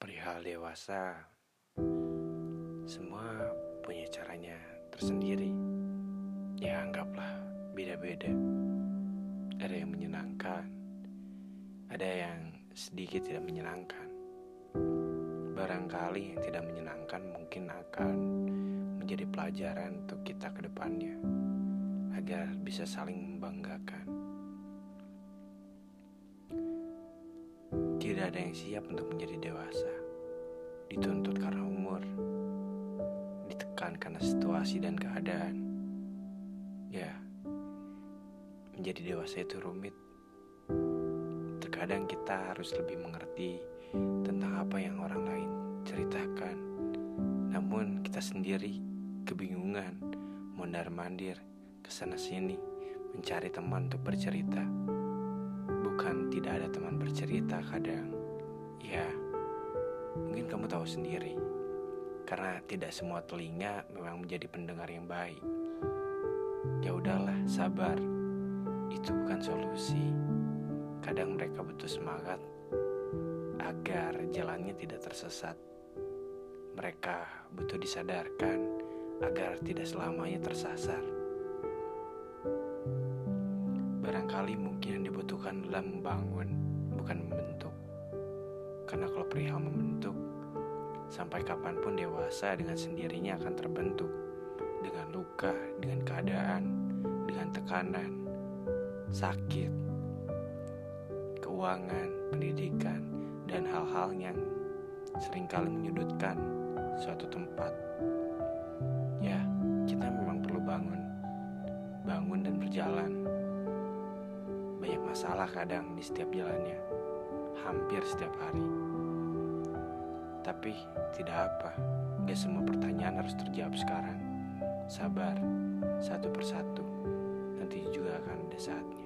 perihal dewasa, semua punya caranya tersendiri. Ya, anggaplah beda-beda. Ada yang menyenangkan, ada yang sedikit tidak menyenangkan. Barangkali yang tidak menyenangkan mungkin akan menjadi pelajaran untuk kita ke depannya, agar bisa saling membanggakan. Tidak ada yang siap untuk menjadi dewasa. Situasi dan keadaan. Ya, menjadi dewasa itu rumit. Terkadang kita harus lebih mengerti tentang apa yang orang lain ceritakan. Namun kita sendiri kebingungan, mondar-mandir, ke sana sini, mencari teman untuk bercerita bukan tidak ada teman bercerita kadang. Ya, mungkin kamu tahu sendiri. Karena tidak semua telinga memang menjadi pendengar yang baik. Ya udahlah, sabar. Itu bukan solusi. Kadang mereka butuh semangat agar jalannya tidak tersesat. Mereka butuh disadarkan agar tidak selamanya tersasar. Barangkali mungkin yang dibutuhkan adalah membangun, bukan membentuk. Karena kalau perihal membentuk, sampai kapan pun dewasa dengan sendirinya akan terbentuk. Dengan luka, dengan keadaan, dengan tekanan, sakit, keuangan, pendidikan, dan hal-hal yang sering kali menyudutkan suatu tempat. Ya, kita memang perlu bangun, bangun dan berjalan banyak masalah kadang di setiap jalannya, hampir setiap hari. Tapi tidak apa, gak semua pertanyaan harus terjawab sekarang. Sabar, satu persatu, nanti juga akan ada saatnya.